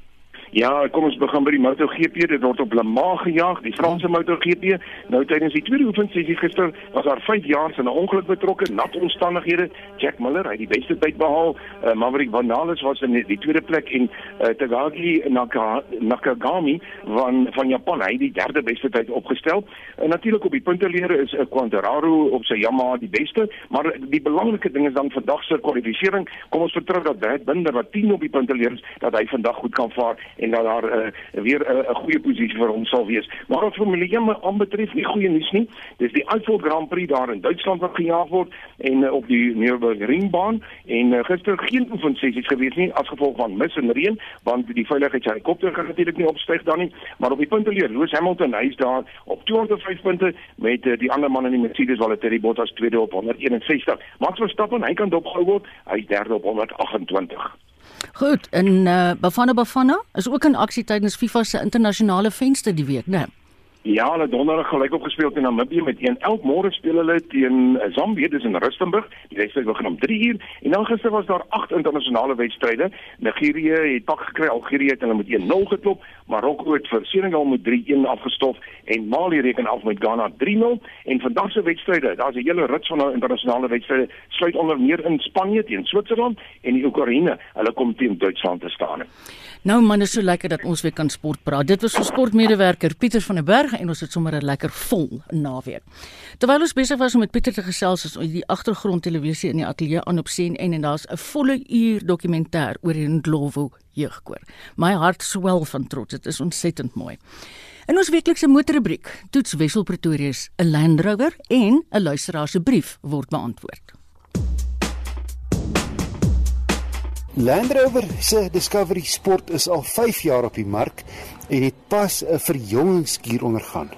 Ja, kom ons begin by die MotoGP. Dit word op Le Mans gejaag, die Franse MotoGP. Nou tydens die tweede oefensessie gister was daar 5 jaar se 'n ongeluk betrokke, nat omstandighede. Jack Miller het die beste tyd behaal. Uh, Maverick Vinales was in die tweede plek en uh, Tagaki Naka, Nakagami van van Japan hy die derde beste tyd opgestel. En natuurlik op die punteleer is uh, Quartararo op sy Yamaha die beste, maar die belangrike ding is dan vandag se kwalifikasie. Kom ons vertrou dat Brad Binder wat 10 op die punteleer is, dat hy vandag goed kan vaar en dat daar uh, weer eh, 'n uh, goeie posisie vir hom sal wees. Maar wat Formule 1 aanbetref, nie goeie nuus nie. Dis die Eiffel Grand Prix daar in Duitsland wat gejaag word en uh, op die Nürburgringbaan en uh, gister geen oefensessies gewees nie as gevolg van mis en reën, want die veiligheidshelikopter kan natuurlik nie opstyg dan nie, maar op die punteleer Lewis Hamilton hy is daar op 205 punte met uh, die ander man in die Mercedes Valtteri Bottas tweede op 161. Max Verstappen, hy kan dopgehou word, hy is derde op 128. Goed, en uh, Bafana Bafana is ook in aksie tydens FIFA se internasionale venster die week, né? Nee? Ja, hulle donderdag gelyk opgespeel teen Namibië met 1-11. Môre speel hulle teen eh, Zambië, dis in Rustenburg. Die wedstryd begin om 3uur en dan gister was daar 8 internasionale wedstryde. Nigerië het pak gekry, Algerië het hulle met 1-0 geklop, Marokko het vir Senegal met 3-1 afgestof en Mali reken af met Ghana 3-0 en vandag se wedstryde, daar's 'n hele rits van internasionale wedstryde, sluit onder meer in Spanje teen Switserland en die Oekraïne. Hulle kom teen Duitsland te staan. Nou man, is so lekker dat ons weer kan sport praat. Dit was ons sportmedewerker Pieter van der Berg en ons het sommer 'n lekker vol naweek. Terwyl ons besig was om met Pieter te gesels, is die agtergrondtelevisie in die ateljee aan op sien en en daar's 'n volle uur dokumentêr oor die Ndlovu jeugkoor. My hart swel van trots. Dit is ontsettend mooi. In ons weeklikse motorrubriek, toets Wessel Pretoria se 'n Land Rover en 'n luisteraar se brief word beantwoord. Land Rover se Discovery Sport is al 5 jaar op die mark en het pas 'n verjongingskuur ondergaan.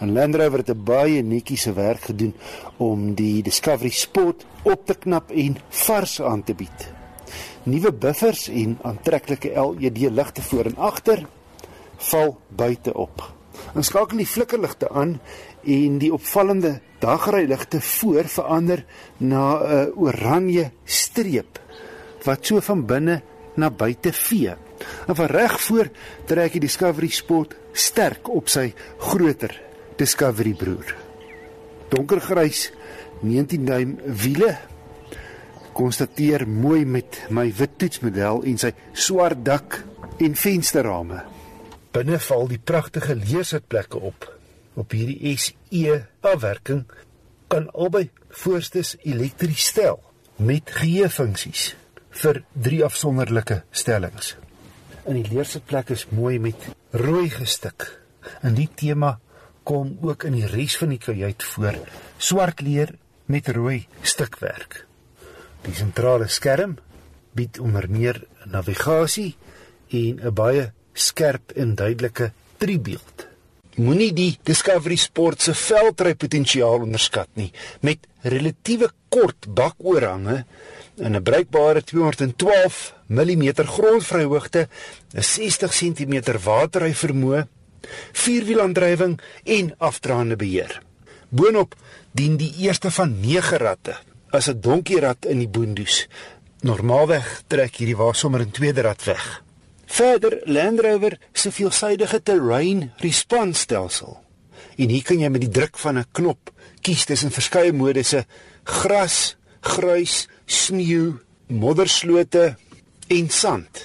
En Land Rover het baie netjiese werk gedoen om die Discovery Sport op te knap en vars aan te bied. Nuwe buffers en aantreklike LED ligte voor en agter val buite op. Ons skakel die flikkerligte aan en die opvallende dagryligte voor verander na 'n oranje streep wat so van binne na buite vee. En van reg voor trek die Discovery Sport sterk op sy groter Discovery broer. Donkergrys 19 duim wiele konstateer mooi met my wit toetsmodel en sy swart dak en vensterrame. Binne val die pragtige leesitplekke op. Op hierdie SE afwerking kan albei voorstes elektries stel met geheue funksies vir drie afsonderlike stellings. In die leersitplek is mooi met rooi gestik. En die tema kom ook in die res van die kajuit voor. Swart leer met rooi stikwerk. Die sentrale skerm bied onder meer navigasie en 'n baie skerp en duidelike driebeeld. Moenie die Discovery Sport se veldrypotensiaal onderskat nie met relatiewe kort bakoorhange en 'n bruikbare 212 mm grondvryhoogte, 'n 60 cm waterry vermoë, vierwielaandrywing en afdraande beheer. Boonop dien die eerste van 9 ratte as 'n donkierat in die boondoes. Normaalweg trek hierdie wa sommer in tweede rat weg. Verder Land Rover se veelsidige terrain response stelsel. En hier kan jy met die druk van 'n knop kies tussen verskeie modusse: gras, gruis, sneeu, modderslote en sand.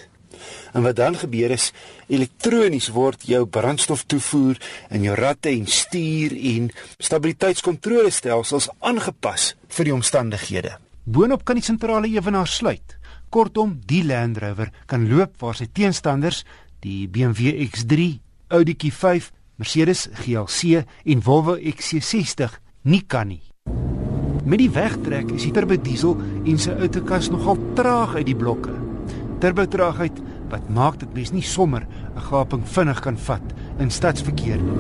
En wat dan gebeur is elektronies word jou brandstoftoevoer en jou ratte en stuur en stabiliteitskontrolestelsels aangepas vir die omstandighede. Boonop kan die sentrale ewenaar sluit. Kortom, die Land Rover kan loop waar sy teenstanders, die BMW X3, Audi Q5, Mercedes GLC en Volvo XC60 nie kan nie. Met die wegtrek is die turbo diesel en sy outokas nogal traag uit die blokke. Turbo traagheid wat maak dit mens nie sommer 'n gaping vinnig kan vat in stadsverkeer nie.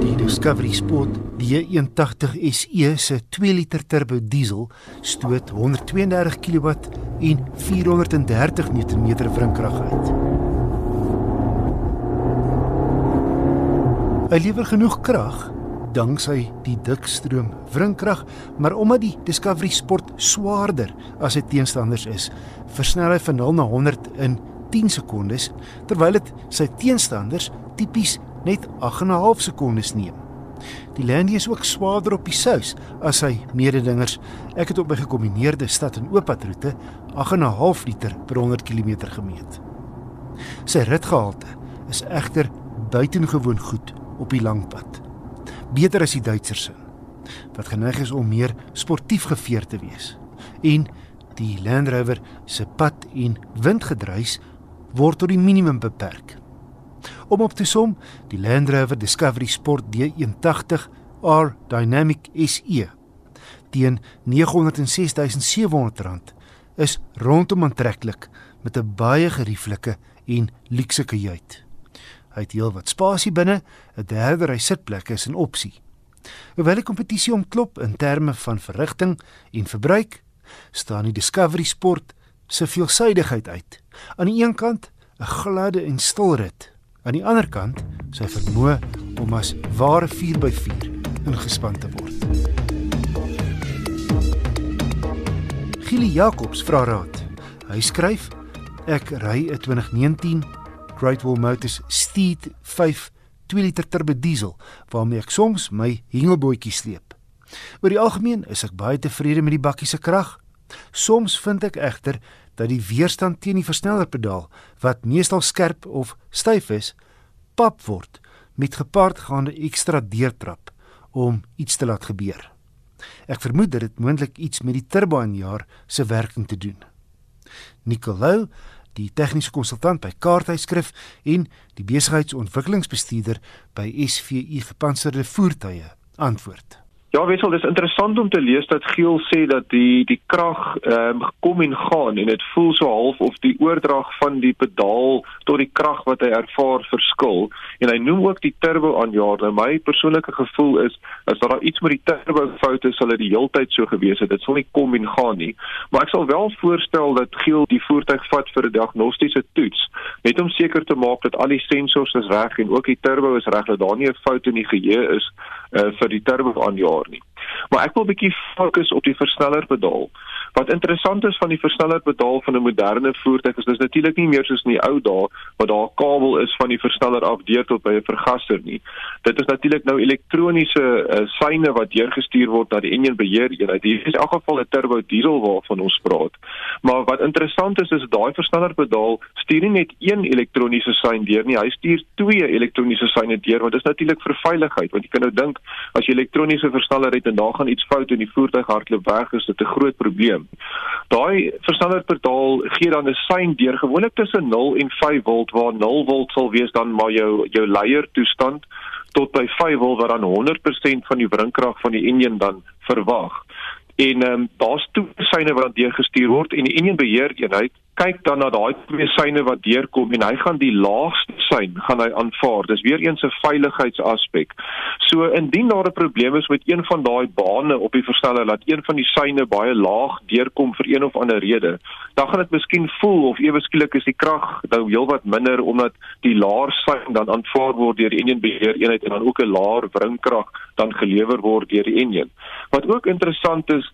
Die Discovery Sport D180 SE se 2 liter turbo diesel stoot 132 kW en 430 Nm wrinkrag uit. Hy lewer genoeg krag danksy die dikstroom wrinkrag, maar omdat die Discovery Sport swaarder as sy teenstanders is, versnel hy van 0 na 100 in 10 sekondes terwyl dit sy teenstanders tipies net 8 en 'n half sekondes neem. Die Landy is ook swaarder op die sous as sy mededingers. Ek het op my gekombineerde stad en ooppadroete 8 en 'n half liter per 100 km gemeet. Sy ritgehalte is egter buitengewoon goed op die lang pad beter as die Duitsers se wat geneig is om meer sportief geveer te wees. En die Land Rover se pad en windgedruis word tot die minimum beperk. Om op te som, die Land Rover Discovery Sport D180 R Dynamic SE teen R906700 is rondom aantreklik met 'n baie gerieflike en luukse kajuit. Hy het heelwat spasie binne, 'n derde ry sitplekke is 'n opsie. Hoewel die kompetisie omklop in terme van verrigting en verbruik, staan die Discovery Sport se veelsidigheid uit. Aan die een kant 'n gladde en stil rit, aan die ander kant sy vermoë om as ware 4x4 ingespan te word. Gili Jacobs vra raad. Hy skryf: Ek ry 'n 2019 Great Wall Motors Steed 5 2 liter turbo diesel waarmee ek soms my hengelbootjie sleep. Oor die algemeen is ek baie tevrede met die bakkie se krag. Soms vind ek egter dat die weerstand teen die versnellerpedaal wat meestal skerp of styf is, pap word met gepaardgaande ekstra deurtrap om iets te laat gebeur. Ek vermoed dit moontlik iets met die turbo aanjaar se werking te doen. Nicolou die tegniese konsultant by Kaarthuisskrif en die besigheidsontwikkelingsbestuurder by SVU Gepantserde Voertuie antwoord. Ja, wissel, dis interessant om te lees dat Giel sê dat die die krag ehm um, kom en gaan en dit voel so half of die oordrag van die pedaal tot die krag wat hy ervaar verskil en hy noem ook die turbo aanjaar. Nou my persoonlike gevoel is as daar iets met die turbo fout is, sal dit die heeltyd so gewees het. Dit sal nie kom en gaan nie. Maar ek sal wel voorstel dat Giel die voertuig vat vir 'n diagnostiese toets, net om seker te maak dat al die sensors is reg en ook die turbo is reg, dat daar nie 'n fout in die geheue is uh, vir die turbo aanjaar nie. Maar ek wil 'n bietjie fokus op die versnellerpedaal. Wat interessant is van die versnellerpedaal van 'n moderne voertuig is dis natuurlik nie meer soos in die ou dae waar daar 'n kabel is van die versneller af deur tot by 'n vergaser nie. Dit is natuurlik nou elektroniese uh, seine wat deurgestuur word na die enjin beheer eenheid. Hier is in elk geval 'n turbo diesel waarvan ons praat. Maar wat interessant is is daai versnellerpedaal stuur nie net een elektroniese sein deur nie, hy stuur twee elektroniese seine deur dit is natuurlik vir veiligheid want jy kan nou dink as jy elektroniese versneller het en daar gaan iets fout en die voertuig hardloop weg is dit 'n groot probleem. Daai versnellerpedaal gee dan 'n sein deur gewoonlik tussen 0 en 5 volt waar 0 volt sal wees dan maar jou jou leier toestand tot by 5 volt waar dan 100% van die wrinkrag van die enjin dan verwag. en ehm um, daar's twee syne wat deurgestuur word en die enjin beheer eenheid kyk dan na daai twee syne wat deurkom en hy gaan die laagste sein gaan hy aanvaar. Dis weer eens 'n veiligheidsaspek. So indien daar 'n probleem is met een van daai bane op die versteller dat een van die syne baie laag deurkom vir een of ander rede, dan gaan dit miskien voel of ewe skielik is die krag nou heelwat minder omdat die laer sein dan aanvaar word deur die enjin beheer eenheid en dan ook 'n laer wringkrag dan gelewer word deur die enjin. Wat ook interessant is,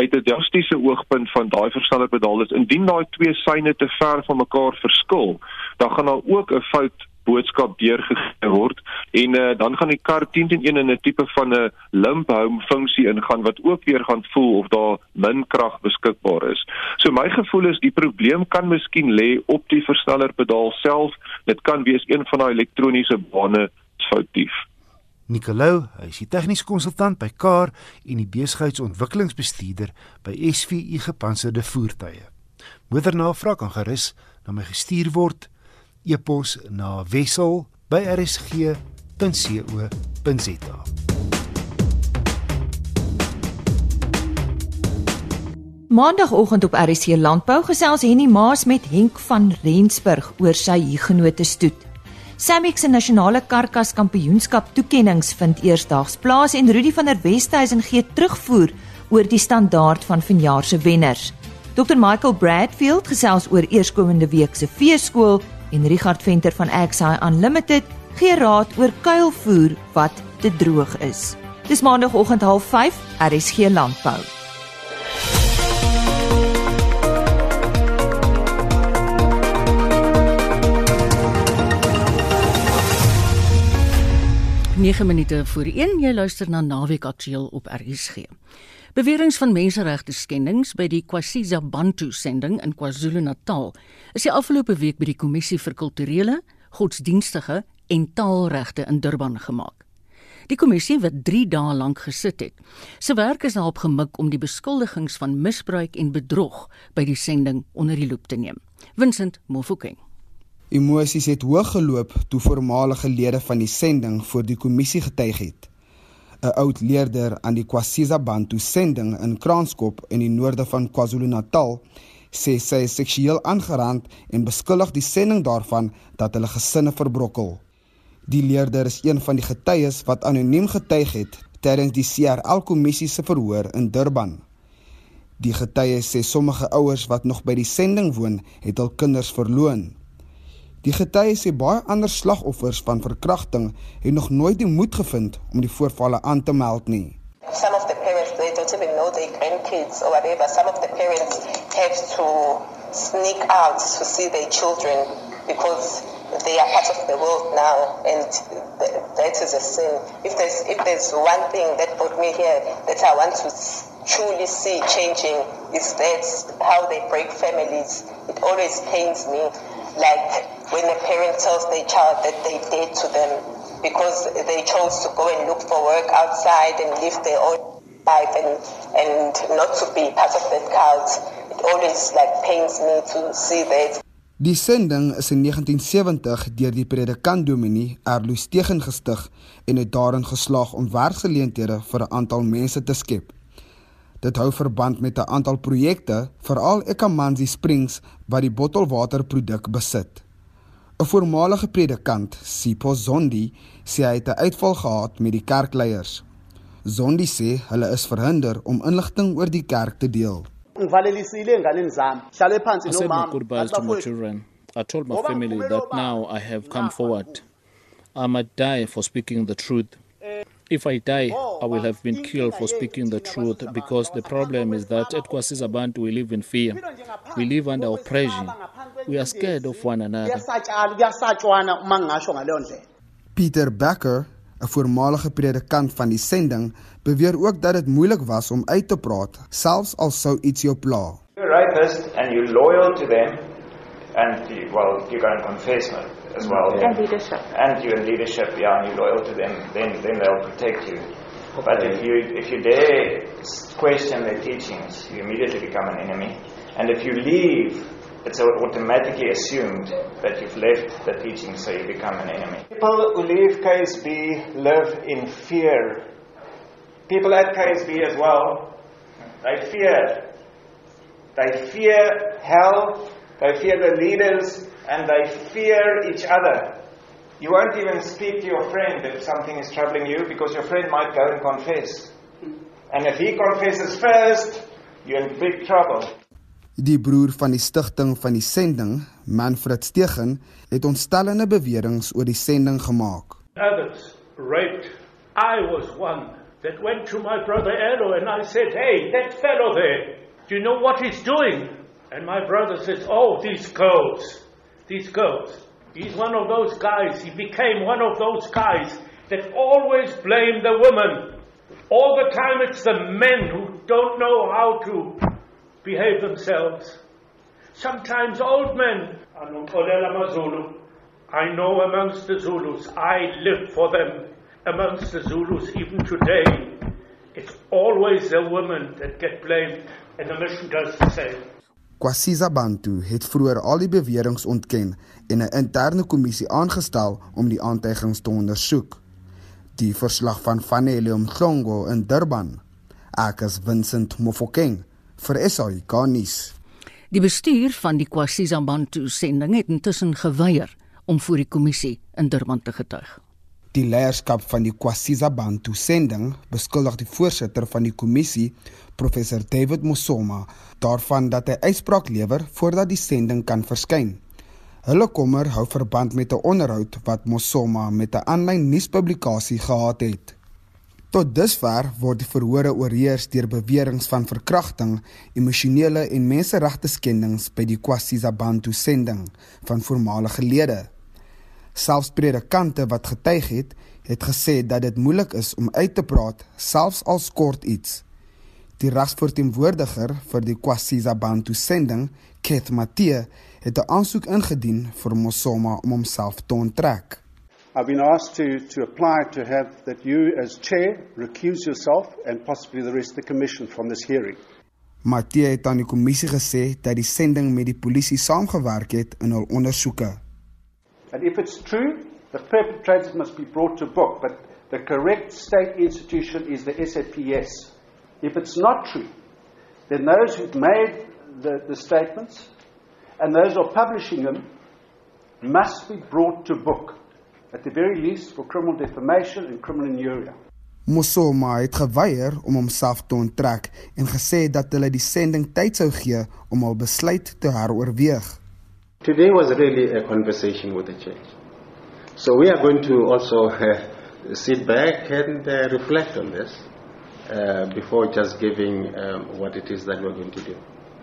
uit 'n diagnostiese oogpunt van daai verstellerpedaal is indien daai twee syne te ver van mekaar verskil, dan gaan daar ook 'n fout boodskap deurgegee word en uh, dan gaan die kar 10 teen 1 in 'n tipe van 'n limp home funksie ingaan wat ook weer gaan voel of daar min krag beskikbaar is. So my gevoel is die probleem kan miskien lê op die verstellerpedaal self. Dit kan wees een van daai elektroniese bane foutief. Nicolou, hy is die tegniese konsultant by Car en die besigheidsontwikkelingsbestuurder by SVU Gepantserde Voertuie. Moedernavraag kan gerus na my gestuur word e-pos na wissel@rsg.co.za. Maandagoggend op RSC Landbou gesels Henny Maas met Henk van Rensburg oor sy hiergenote stoet. Samix se nasionale karkas kampioenskap toekenninge vind eersdaags plaas en Rudy van der Westhuizen gee terugvoer oor die standaard van vanjaar se wenners. Dr Michael Bradfield gesels oor eerskomende week se feeskool en Richard Venter van XI Unlimited gee raad oor kuilvoer wat te droog is. Dis maandagooggend 05:30 RSG Landbou. 9 minute voor 1 jy luister na Naweek Aktueel op RSG. Beweringe van menseregte skendings by die Kwasiza Bantu sending in KwaZulu-Natal is die afgelope week by die Kommissie vir Kulturele, Godsdienstige en Taalregte in Durban gemaak. Die kommissie wat 3 dae lank gesit het, se werk is daarop gemik om die beskuldigings van misbruik en bedrog by die sending onder die loep te neem. Vincent Mofokeng Emosies het hoog geloop toe voormalige lede van die sending voor die kommissie getuig het. 'n Oud leerder aan die Kwasiza Bantu sending in Kranskop in die noorde van KwaZulu-Natal sê sy is seksueel aangerand en beskuldig die sending daarvan dat hulle gesinne verbrokkel. Die leerder is een van die getuies wat anoniem getuig het tydens die CRL kommissie se verhoor in Durban. Die getuie sê sommige ouers wat nog by die sending woon, het hul kinders verloon. Die getuie sê baie ander slagoffers van verkrachting het nog nooit die moed gevind om die voorvalle aan te meld nie. Some of the parents they don't even know their grandkids or whatever. Some of the parents have to sneak out to see their children because they are part of the world now and that is a sin. If there's if there's one thing that brought me here that I want to truly see changing is that how they break families. It always pains me like when a parent tells their child that they did to them because they chose to go and look for work outside and live their own life and and not to be part of that cult it always like pains me to see that Die sending is in 1970 deur die predikant Dominee Erloos tegengestig en het daarin geslaag om werksgeleenthede vir 'n aantal mense te skep. Dit hou verband met 'n aantal projekte, veral Ekamanzi Springs wat die bottelwaterproduk besit. 'n Voormalige predikant, Sipho Zondi, sê hy het 'n uitval gehad met die kerkleiers. Zondi sê hulle is verhinder om inligting oor die kerk te deel. ngivalelisile enganeni zami. Hlale phansi nomama. goodbyes to my children. I told my family that now i have come forward. I might die for speaking the truth If I die, I will have been killed for speaking the truth because the problem is that at Kwasiza Bantu we live in fear. We live under oppression. We are scared of one another. Peter Becker, 'n voormalige predikant van die sending, beweer ook dat dit moeilik was om uit te praat, selfs al sou iets jou pla. You're right and you're loyal to them and you, well, you're going to confess as well. And leadership. And you're in leadership, yeah, and you're loyal to them, then, then they'll protect you. Okay. But if you, if you dare question their teachings, you immediately become an enemy. And if you leave, it's automatically assumed that you've left the teaching, so you become an enemy. People who leave KSB live in fear. People at KSB as well They fear. They fear hell, they fear the leaders, and they fear each other. You won't even speak to your friend if something is troubling you because your friend might go and confess. And if he confesses first, you're in big trouble. Die broer van die stigting van die sending, Manfred Stegen, het ontstellende beweringe oor die sending gemaak. Others raped. I was one that went to my brother Edo and I said, "Hey, that fellow there, do you know what he's doing?" And my brother says, "Oh, these girls. These girls. He's one of those guys. He became one of those guys that always blame the women. All the time it's the men who don't know how to behave themselves. Sometimes old men. I know amongst the Zulus, I live for them. Amongst the Zulus, even today, it's always the women that get blamed, and the mission does the same. Kwasiza Bantu het vroeër al die beweringe ontken en 'n interne kommissie aangestel om die aantuigings te ondersoek. Die verslag van Fanele Mhlongo in Durban. Ek is Vincent Mofokeng vir SAI Garnis. Die bestuur van die Kwasiza Bantu sending het intussen geweier om voor die kommissie in Durban te getuig. Die leierskap van die Kwasiza Bantu sending beskuldig die voorsitter van die kommissie, professor David Mosoma, daarvan dat hy uitspraak lewer voordat die sending kan verskyn. Hulle kommer hou verband met 'n onderhoud wat Mosoma met 'n aanlyn nuuspublikasie gehad het. Tot dusver word die verhore oorheers deur beweringe van verkrachting, emosionele en menseregte skendings by die Kwasiza Bantu sending van voormalige lede. Selfs predikante wat getuig het, het gesê dat dit moeilik is om uit te praat selfs al kort iets. Die regsverteenwoordiger vir die Kwasiza Bantu sending, Keith Matthee, het 'n aansoek ingedien vir Mosoma om homself te onttrek. I've been asked to, to apply to have that you, as chair, recuse yourself and possibly the rest of the commission from this hearing. Matthee het aan die kommissie gesê dat die sending met die polisie saamgewerk het in hul ondersoeke. And if it's true, the perpetrators must be brought to book, but the correct state institution is the SAPS. If it's not true, then those who've made the, the statements and those who are publishing them must be brought to book, at the very least for criminal defamation and criminal injury. Mosoma het geweier om homself te onttrek en gesê dat hulle die sending tyd sou gee om hul besluit te heroorweeg. Today was really a conversation with the church. So we are going to also uh, (laughs) sit back and uh, reflect on this uh, before just giving um, what it is that we're going to do.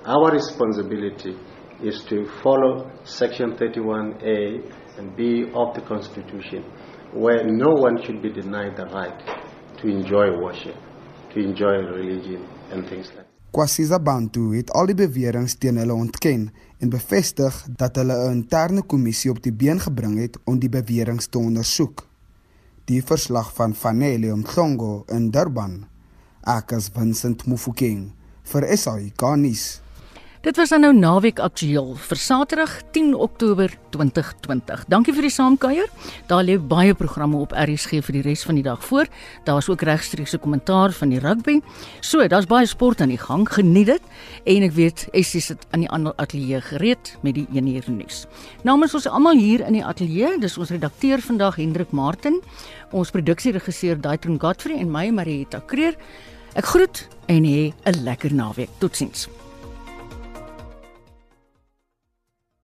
Our responsibility is to follow Section 31A and B of the Constitution, where no one should be denied the right to enjoy worship, to enjoy religion, and things like that. Kwasiza Bantu het al die beweringe teen hulle ontken en bevestig dat hulle 'n interne kommissie op die been gebring het om die beweringe te ondersoek. Die verslag van Fanele Mhlongo in Durban. Ek is Vincent Mufokeng vir SAI Garnis. Dit was dan nou naweek aktueel vir Saterdag 10 Oktober 2020. Dankie vir die saamkuier. Daar lê baie programme op RSG vir die res van die dag voor. Daar's ook regstreekse kommentaar van die rugby. So, daar's baie sport aan die gang. Geniet dit. En ek weet Essie sit aan die ander ateljee gereed met die 1 uur nuus. Namens ons almal hier in die ateljee, dis ons redakteur vandag Hendrik Martin, ons produksieregisseur Daitron Godfrey en my Marieta Kreer. Ek groet en hê 'n lekker naweek. Totsiens.